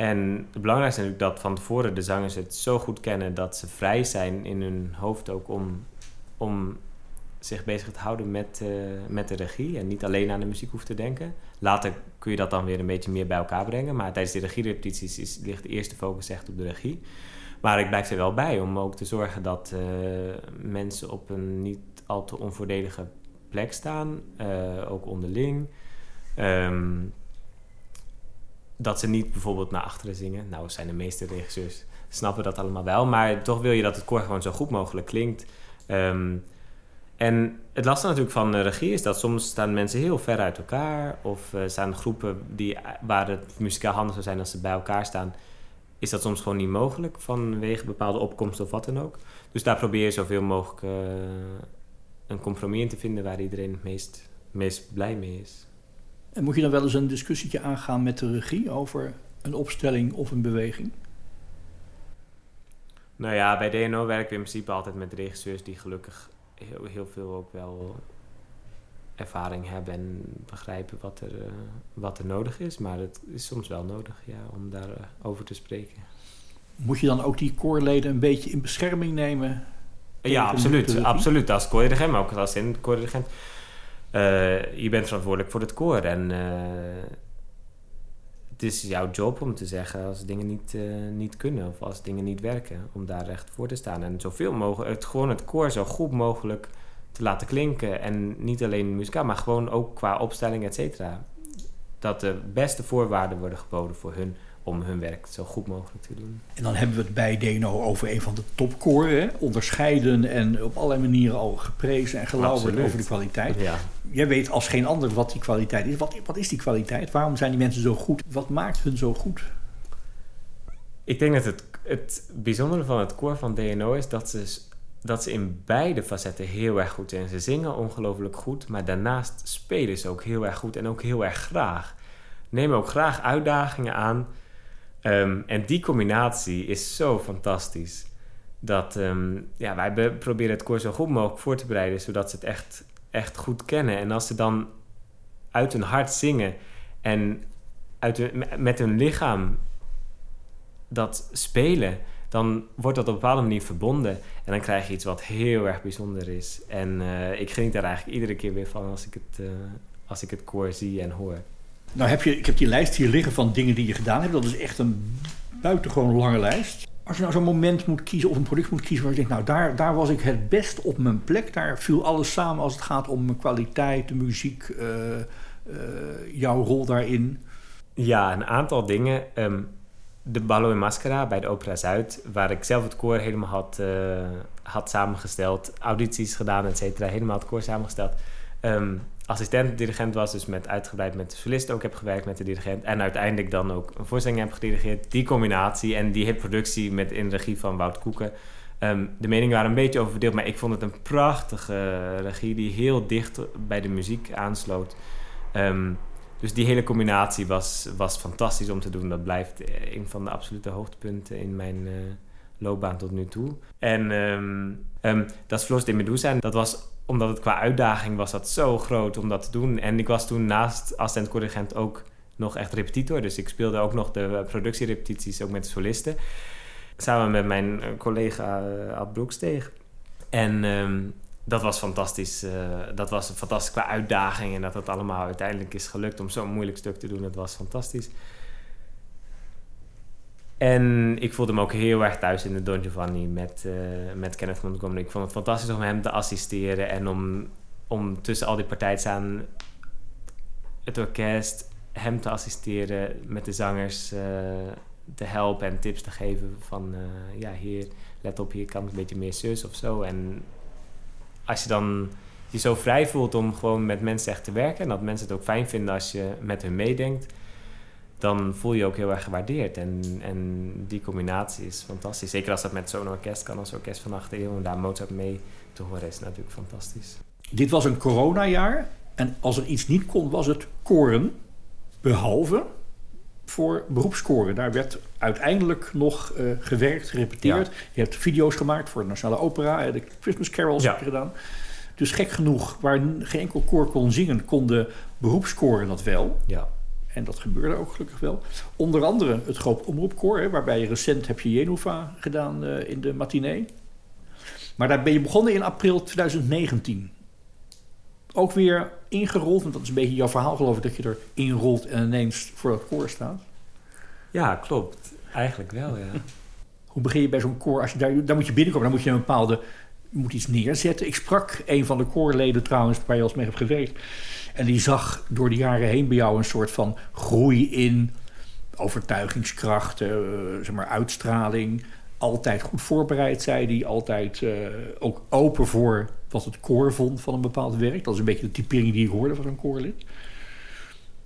En het belangrijkste is natuurlijk dat van tevoren de zangers het zo goed kennen dat ze vrij zijn in hun hoofd ook om, om zich bezig te houden met, uh, met de regie en niet alleen aan de muziek hoeft te denken. Later kun je dat dan weer een beetje meer bij elkaar brengen, maar tijdens de regierepetities is, ligt de eerste focus echt op de regie. Maar ik blijf er wel bij om ook te zorgen dat uh, mensen op een niet al te onvoordelige plek staan, uh, ook onderling. Um, dat ze niet bijvoorbeeld naar achteren zingen. Nou, zijn de meeste regisseurs snappen dat allemaal wel. Maar toch wil je dat het koor gewoon zo goed mogelijk klinkt. Um, en het lastige natuurlijk van de regie is dat soms staan mensen heel ver uit elkaar. Of uh, staan groepen die, waar het muzikaal handig zou zijn als ze bij elkaar staan. Is dat soms gewoon niet mogelijk vanwege bepaalde opkomsten of wat dan ook. Dus daar probeer je zoveel mogelijk uh, een compromis in te vinden waar iedereen het meest, meest blij mee is. En moet je dan wel eens een discussietje aangaan met de regie over een opstelling of een beweging? Nou ja, bij DNO werken we in principe altijd met regisseurs die gelukkig heel, heel veel ook wel ervaring hebben en begrijpen wat er, uh, wat er nodig is. Maar het is soms wel nodig ja, om daarover uh, over te spreken. Moet je dan ook die koorleden een beetje in bescherming nemen? Ja, absoluut. absoluut. Als koordirigent, maar ook als in koordirigent. Uh, je bent verantwoordelijk voor het koor. En het is jouw job om te zeggen als dingen niet, niet kunnen of als dingen niet werken. Om daar echt voor te staan. En zoveel mogelijk, het, gewoon het koor zo goed mogelijk te laten klinken. En niet alleen muzikaal, maar gewoon ook qua opstelling, et cetera. Dat de beste voorwaarden worden geboden voor hun om hun werk zo goed mogelijk te doen. En dan hebben we het bij DNO over een van de topkoren. Onderscheiden en op allerlei manieren al geprezen en gelauwerd over de kwaliteit. Ja. Jij weet als geen ander wat die kwaliteit is. Wat, wat is die kwaliteit? Waarom zijn die mensen zo goed? Wat maakt hun zo goed? Ik denk dat het, het bijzondere van het koor van DNO is dat ze dat ze in beide facetten heel erg goed zijn. Ze zingen ongelooflijk goed, maar daarnaast spelen ze ook heel erg goed en ook heel erg graag. Nemen ook graag uitdagingen aan. Um, en die combinatie is zo fantastisch. Dat um, ja, wij proberen het koor zo goed mogelijk voor te bereiden, zodat ze het echt, echt goed kennen. En als ze dan uit hun hart zingen en uit met hun lichaam dat spelen, dan wordt dat op een bepaalde manier verbonden. En dan krijg je iets wat heel erg bijzonder is. En uh, ik geniet daar eigenlijk iedere keer weer van als ik het, uh, als ik het koor zie en hoor. Nou heb je, ik heb die lijst hier liggen van dingen die je gedaan hebt. Dat is echt een buitengewoon lange lijst. Als je nou zo'n moment moet kiezen of een product moet kiezen waar je denkt, nou daar, daar was ik het best op mijn plek. Daar viel alles samen als het gaat om mijn kwaliteit, de muziek, uh, jouw rol daarin. Ja, een aantal dingen. Um, de Ballo in Mascara bij de Opera Zuid, waar ik zelf het koor helemaal had, uh, had samengesteld, audities gedaan, et cetera, helemaal het koor samengesteld. Um, assistent-dirigent was, dus met uitgebreid met de solist ook heb gewerkt met de dirigent. En uiteindelijk dan ook een voorstelling heb gedirigeerd. Die combinatie en die hitproductie met in regie van Wout Koeken. Um, de meningen waren een beetje over verdeeld, maar ik vond het een prachtige regie die heel dicht bij de muziek aansloot. Um, dus die hele combinatie was, was fantastisch om te doen. Dat blijft een van de absolute hoogtepunten in mijn uh, loopbaan tot nu toe. En um, dat Flos de Medusa, dat was omdat het qua uitdaging was dat zo groot om dat te doen. En ik was toen naast assistent-corrigent ook nog echt repetitor. Dus ik speelde ook nog de productierepetities ook met solisten. Samen met mijn collega uh, Ad Broeksteeg. En um, dat was fantastisch. Dat was fantastisch qua uitdaging. En dat het allemaal uiteindelijk is gelukt om zo'n moeilijk stuk te doen. Dat was fantastisch. En ik voelde me ook heel erg thuis in de Don Giovanni met, uh, met Kenneth Montgomery. Ik vond het fantastisch om hem te assisteren en om, om tussen al die partijen staan, het orkest, hem te assisteren, met de zangers uh, te helpen en tips te geven van, uh, ja, hier, let op, hier kan het een beetje meer zus of zo. En als je dan je zo vrij voelt om gewoon met mensen echt te werken en dat mensen het ook fijn vinden als je met hun meedenkt dan voel je je ook heel erg gewaardeerd. En, en die combinatie is fantastisch. Zeker als dat met zo'n orkest kan als orkest van achter eeuw. En daar Mozart mee te horen is natuurlijk fantastisch. Dit was een coronajaar. En als er iets niet kon, was het koren. Behalve voor beroepskoren. Daar werd uiteindelijk nog uh, gewerkt, gerepeteerd. Ja. Je hebt video's gemaakt voor de Nationale Opera. De Christmas Carols ja. heb je gedaan. Dus gek genoeg, waar geen enkel koor kon zingen, konden beroepskoren dat wel. Ja. En dat gebeurde ook gelukkig wel. Onder andere het Groot Omroepkoor, hè, waarbij je recent heb je Jenova gedaan uh, in de matinee. Maar daar ben je begonnen in april 2019. Ook weer ingerold, want dat is een beetje jouw verhaal geloof ik, dat je er inrolt en ineens voor het koor staat. Ja, klopt. Eigenlijk wel, ja. Hoe begin je bij zo'n koor? Als je daar, daar moet je binnenkomen, dan moet je een bepaalde moet iets neerzetten. Ik sprak een van de koorleden trouwens, waar je als mee hebt gewerkt. En die zag door de jaren heen bij jou een soort van groei in overtuigingskracht, uh, zeg maar uitstraling. Altijd goed voorbereid, zei hij. Altijd uh, ook open voor wat het koor vond van een bepaald werk. Dat is een beetje de typering die ik hoorde van een koorlid.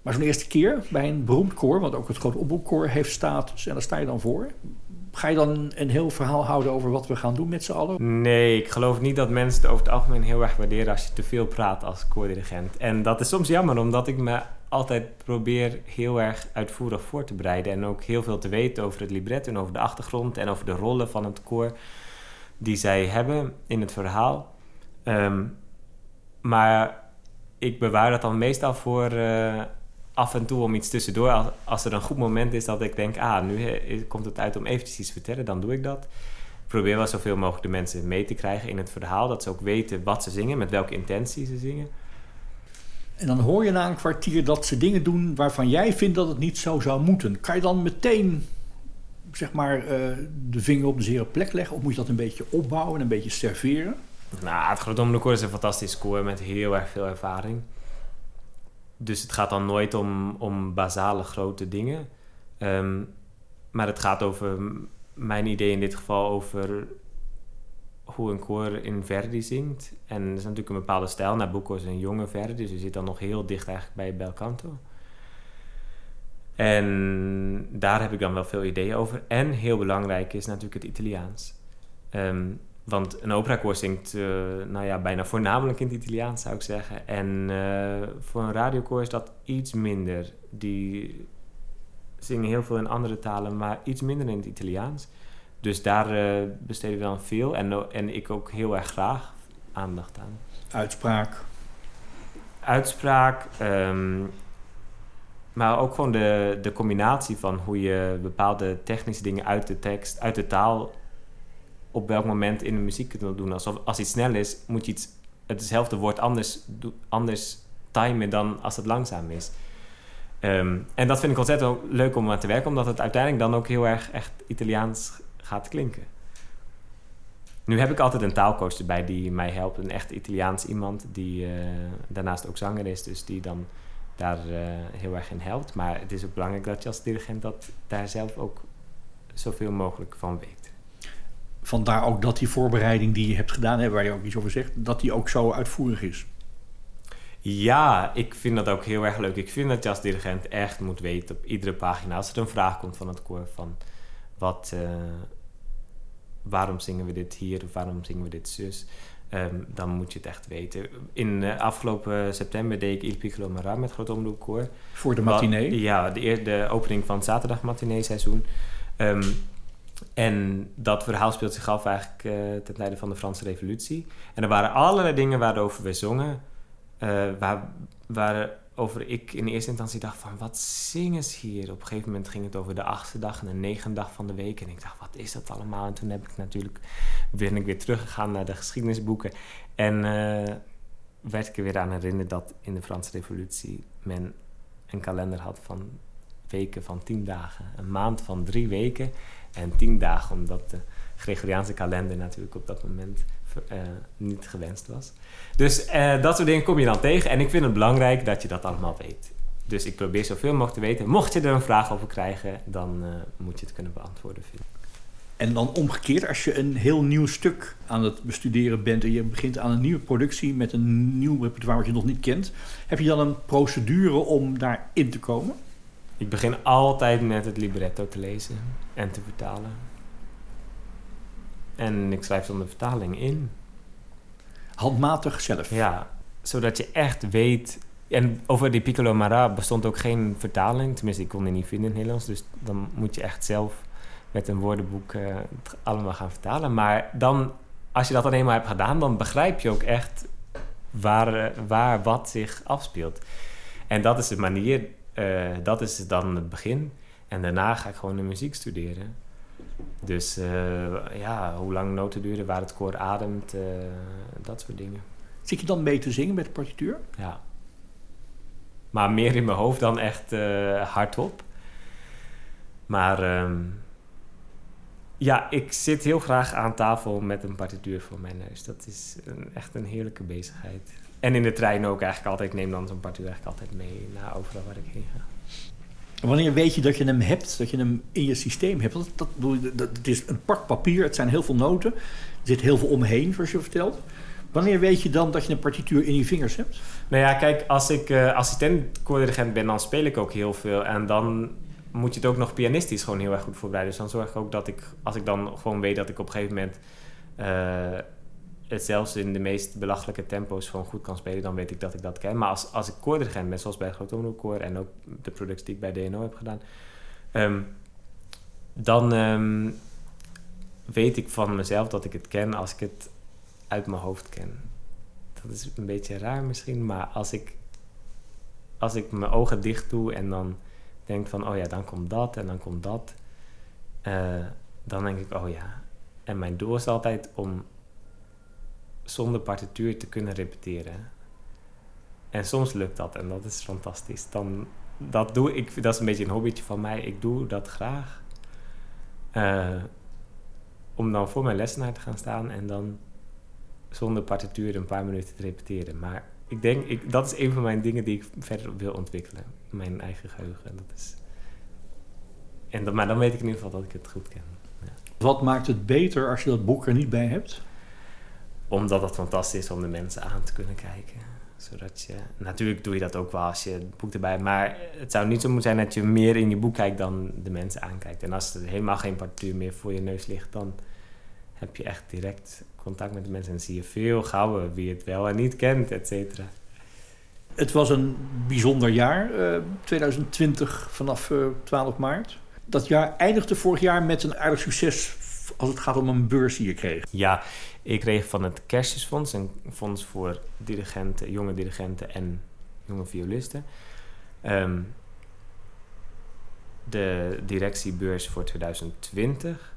Maar zo'n eerste keer bij een beroemd koor, wat ook het grote opboekkoor heeft status, en daar sta je dan voor. Ga je dan een heel verhaal houden over wat we gaan doen met z'n allen? Nee, ik geloof niet dat mensen het over het algemeen heel erg waarderen als je te veel praat als koordirigent. En dat is soms jammer, omdat ik me altijd probeer heel erg uitvoerig voor te bereiden. En ook heel veel te weten over het libretto en over de achtergrond en over de rollen van het koor die zij hebben in het verhaal. Ehm, maar ik bewaar dat dan meestal voor uh, af en toe om iets tussendoor. Als, als, er een goed moment is dat ik denk, ah, nu komt het uit om eventjes iets te vertellen, dan doe ik dat. Probeer wel zoveel mogelijk de mensen mee te krijgen in het verhaal. Dat ze ook weten wat ze zingen, met welke intentie ze zingen. En dan hoor je na een kwartier dat ze dingen doen waarvan jij vindt dat het niet zo zou moeten. Kan je dan meteen zeg maar, uh, de vinger op de zere plek leggen? Of moet je dat een beetje opbouwen en een beetje serveren? Nou, het Groot Koor is een fantastisch koor met heel erg veel ervaring. Dus het gaat dan nooit om, om basale grote dingen. Um, maar het gaat over mijn idee in dit geval over hoe een koor in Verdi zingt. En er is natuurlijk een bepaalde stijl. Nabucco is een jonge Verdi, dus je zit dan nog heel dicht eigenlijk bij Bel Canto. En daar heb ik dan wel veel ideeën over. En heel belangrijk is natuurlijk het Italiaans. Um, want een operakoor zingt uh, nou ja, bijna voornamelijk in het Italiaans, zou ik zeggen. En uh, voor een radiokoor is dat iets minder. Die zingen heel veel in andere talen, maar iets minder in het Italiaans. Dus daar uh, besteden we dan veel en, en ik ook heel erg graag aandacht aan. Uitspraak. Uitspraak, um, maar ook gewoon de, de combinatie van hoe je bepaalde technische dingen uit de tekst, uit de taal op welk moment in de muziek kunt doen. Alsof als iets snel is, moet je iets, hetzelfde woord anders, anders timen dan als het langzaam is. Ehm, en dat vind ik ontzettend leuk om aan te werken, omdat het uiteindelijk dan ook heel erg echt Italiaans gaat klinken. Nu heb ik altijd een taalcoach erbij die mij helpt. Een echt Italiaans iemand die uh, daarnaast ook zanger is. Dus die dan daar uh, heel erg in helpt. Maar het is ook belangrijk dat je als dirigent dat daar zelf ook zoveel mogelijk van weet. Vandaar ook dat die voorbereiding die je hebt gedaan, hè, waar je ook iets over zegt, dat die ook zo uitvoerig is. Ja, ik vind dat ook heel erg leuk. Ik vind dat je als dirigent echt moet weten op iedere pagina, als er een vraag komt van het koor, van wat, uh, waarom zingen we dit hier of waarom zingen we dit zus, um, dan moet je het echt weten. In uh, afgelopen september deed ik Il Piccolo Mara met Groot Omroepkoor. Voor de matinee? ja, de, de opening van het zaterdag matinee seizoen. Um, en dat verhaal speelt zich af eigenlijk uh, ten tijde van de Franse Revolutie. En er waren allerlei dingen waarover we zongen, uh, waar, waarover ik in eerste instantie dacht van, wat zingen ze hier? Op een gegeven moment ging het over de achtste dag en de negende dag van de week. En ik dacht, wat is dat allemaal? En toen heb ik natuurlijk, ben ik weer teruggegaan naar de geschiedenisboeken. En uh, werd ik er weer aan herinnerd dat in de Franse Revolutie men een kalender had van weken van tien dagen. Een maand van drie weken en tien dagen, omdat de Gregoriaanse kalender natuurlijk op dat moment uh, niet gewenst was. Dus uh, dat soort dingen kom je dan tegen. En ik vind het belangrijk dat je dat allemaal weet. Dus ik probeer zoveel mogelijk te weten. Mocht je er een vraag over krijgen, dan uh, moet je het kunnen beantwoorden. Vinden. En dan omgekeerd, als je een heel nieuw stuk aan het bestuderen bent en je begint aan een nieuwe productie met een nieuw repertoire wat je nog niet kent, heb je dan een procedure om daarin te komen? Ik begin altijd met het libretto te lezen en te vertalen. En ik schrijf dan de vertaling in. Handmatig zelf? Ja, zodat je echt weet... En over die Piccolo Mara bestond ook geen vertaling. Tenminste, ik kon die niet vinden in het Nederlands. Dus dan moet je echt zelf met een woordenboek uh, het allemaal gaan vertalen. Maar dan, als je dat dan eenmaal hebt gedaan... dan begrijp je ook echt waar, eh, waar wat zich afspeelt. En dat is de manier uh, dat is dan het begin. En daarna ga ik gewoon de muziek studeren. Dus uh, ja, hoe lang noten duren, waar het koor ademt, uh, dat soort dingen. Zit je dan mee te zingen met de partituur? Ja. Maar meer in mijn hoofd dan echt hardop. Maar um, ja, ik zit heel graag aan tafel met een partituur voor mijn neus. Dat is een, echt een heerlijke bezigheid. En in de trein ook eigenlijk altijd. Ik neem dan zo'n partituur eigenlijk altijd mee naar overal waar ik heen ga. Wanneer weet je dat je hem hebt, dat je hem in je systeem hebt? Dat, dat, dat, het is een pak papier, het zijn heel veel noten. Er zit heel veel omheen, zoals je vertelt. Wanneer weet je dan dat je een partituur in je vingers hebt? Nou ja, kijk, als ik uh, assistent koordirigent ben, dan speel ik ook heel veel. En dan moet je het ook nog pianistisch gewoon heel erg goed voorbereiden. Dus dan zorg ik ook dat ik, als ik dan gewoon weet dat ik op een gegeven moment uh, het zelfs in de meest belachelijke tempo's gewoon goed kan spelen, dan weet ik dat ik dat ken. Maar als, als ik koordirigent ben, zoals bij het Groot en ook de productie die ik bij DNO heb gedaan, um, dan um, weet ik van mezelf dat ik het ken als ik het uit mijn hoofd ken. Dat is een beetje raar misschien, maar als ik, als ik mijn ogen dicht doe en dan denk van, oh ja, dan komt dat en dan komt dat, uh, dan denk ik, oh ja. En mijn doel is altijd om zonder partituur te kunnen repeteren. En soms lukt dat en dat is fantastisch. Dan, dat, doe ik, dat is een beetje een hobbytje van mij. Ik doe dat graag. Uh, om dan voor mijn lessenaar te gaan staan en dan zonder partituur een paar minuten te repeteren. Maar ik denk, ik, dat is een van mijn dingen die ik verder wil ontwikkelen. Mijn eigen geheugen. Dat is... en dan, maar dan weet ik in ieder geval dat ik het goed ken. Ja. Wat maakt het beter als je dat boek er niet bij hebt? Omdat het fantastisch is om de mensen aan te kunnen kijken. Zodat je, natuurlijk doe je dat ook wel als je het boek erbij. Maar het zou niet zo moeten zijn dat je meer in je boek kijkt dan de mensen aankijkt. En als er helemaal geen partituur meer voor je neus ligt, dan heb je echt direct contact met de mensen en zie je veel gauwer wie het wel en niet kent, et cetera. Het was een bijzonder jaar, 2020 eh, vanaf 12 eh, maart. Dat jaar eindigde vorig jaar met een aardig succes als het gaat om een beurs die je kreeg. Ja, ik kreeg van het Kerstjesfonds, een fonds voor dirigenten, jonge dirigenten en jonge violisten. Ehm, de directiebeurs voor 2020.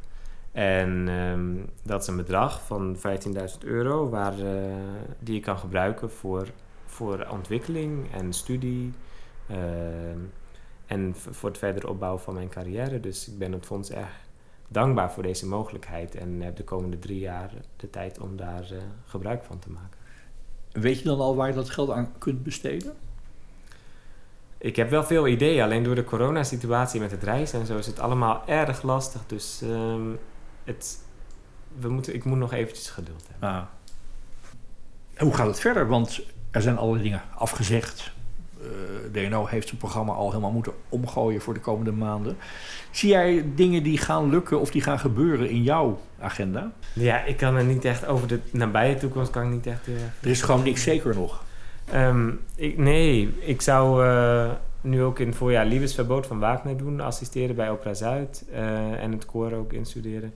En ehm, dat is een bedrag van 15.000 euro waar, uh, die je kan gebruiken voor, voor ontwikkeling en studie. Ehm, en voor het verder opbouwen van mijn carrière. Dus ik ben het fonds erg dankbaar voor deze mogelijkheid. En heb de komende drie jaar de tijd om daar uh, gebruik van te maken. Weet je dan al waar je dat geld aan kunt besteden? Ik heb wel veel ideeën, alleen door de coronasituatie met het reizen en zo is het allemaal erg lastig. Dus um, het, we moeten, ik moet nog eventjes geduld hebben. Ah. En hoe gaat het verder? Want er zijn allerlei dingen afgezegd. Eh, DNO heeft zijn programma al helemaal moeten omgooien voor de komende maanden. Zie jij dingen die gaan lukken of die gaan gebeuren in jouw agenda? Ja, ik kan er niet echt over de nabije toekomst kan ik niet echt. Uh, er is gewoon niks zeker nog. Um, ik, nee, ik zou uh, nu ook in het voorjaar Liebesverbot van Wagner doen, assisteren bij Opera Zuid en het koor ook instuderen.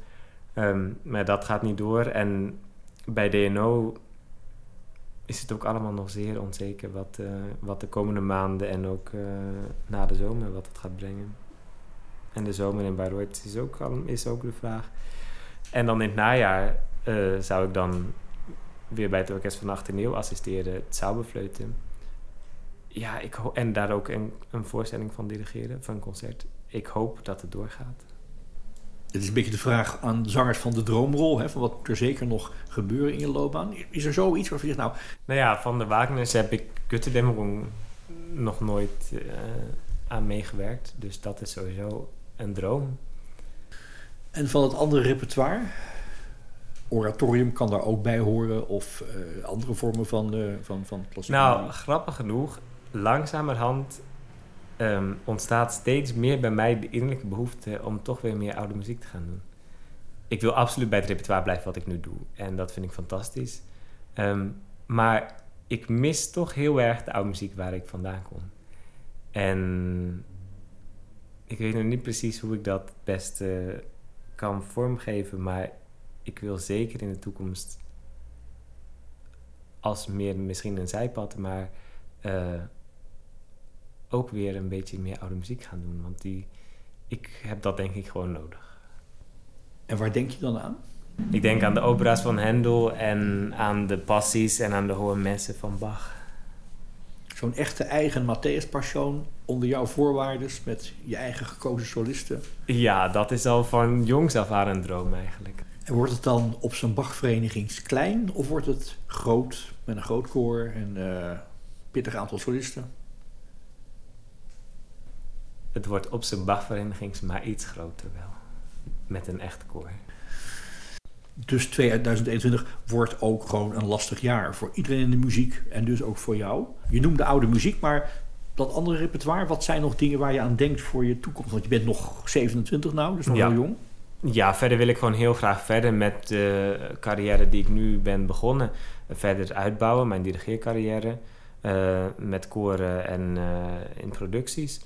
Um, maar dat gaat niet door. En bij DNO is het ook allemaal nog zeer onzeker wat, uh, wat de komende maanden en ook uh, na de zomer wat het gaat brengen. En de zomer in Bayreuth is ook, is ook de vraag. En dan in het najaar uh, zou ik dan weer bij het Orkest van Nacht en Nieuw assisteren, het. Ja, ik en daar ook een, een voorstelling van dirigeren, van een concert. Ik hoop dat het doorgaat. Het is een beetje de vraag aan zangers van de droomrol. Hè, van wat moet er zeker nog gebeuren in je loopbaan? Is er zoiets waarvan je zegt, nou... Nou ja, van de Wagners heb ik Götterdämmerung nog nooit uh, aan meegewerkt. Dus dat is sowieso een droom. En van het andere repertoire? Oratorium kan daar ook bij horen of uh, andere vormen van, uh, van, van Nou, grappig genoeg, langzamerhand um, ontstaat steeds meer bij mij de innerlijke behoefte om toch weer meer oude muziek te gaan doen. Ik wil absoluut bij het repertoire blijven wat ik nu doe. En dat vind ik fantastisch. Um, maar ik mis toch heel erg de oude muziek waar ik vandaan kom. En ik weet nog niet precies hoe ik dat het beste kan vormgeven, maar ik wil zeker in de toekomst als meer misschien een zijpad, maar uh, ook weer een beetje meer oude muziek gaan doen. Want die, ik heb dat denk ik gewoon nodig. En waar denk je dan aan? Ik denk aan de opera's van Handel en aan de passies en aan de hohe messen van Bach. Zo'n echte eigen Matthäus Passion onder jouw voorwaarden met je eigen gekozen solisten. Ja, dat is al van jongs af aan een droom eigenlijk. En wordt het dan op zo'n Bachvereniging klein of wordt het groot met een groot koor en uh, pittig aantal solisten? Het wordt op zijn Bachverenigings maar iets groter wel. Met een echt koor. Dus 2021 wordt ook gewoon een lastig jaar voor iedereen in de muziek en dus ook voor jou. Je noemde oude muziek, maar dat andere repertoire, wat zijn nog dingen waar je aan denkt voor je toekomst? Want je bent nog 27 nou, dus nog Ja. heel jong. Ja, verder wil ik gewoon heel graag verder met de carrière die ik nu ben begonnen. Verder uitbouwen, mijn dirigeercarrière. eh, met koren en eh, in producties.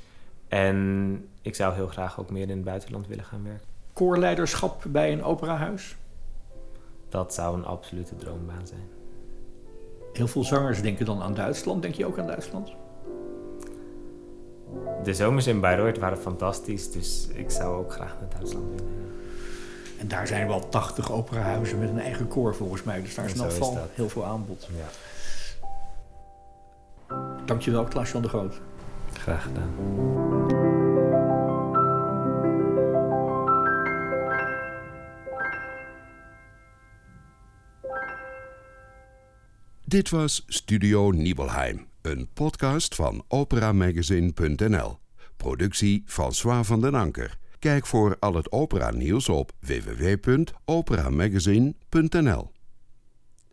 En ik zou heel graag ook meer in het buitenland willen gaan werken. Koorleiderschap bij een operahuis. Dat zou een absolute droombaan zijn. Heel veel zangers denken dan aan Duitsland. Denk je ook aan Duitsland? De zomers in Bayreuth waren fantastisch, dus ik zou ook graag naar Duitsland willen. En daar zijn wel 80 operahuizen met een eigen koor volgens mij. Dus daar is in elk heel veel aanbod. Ja. Dankjewel, Klaas-Jan de Groot. Dit was Studio Nibelheim, een podcast van operamagazine.nl. Productie François van den Anker. Kijk voor al het opera nieuws op www.operamagazine.nl.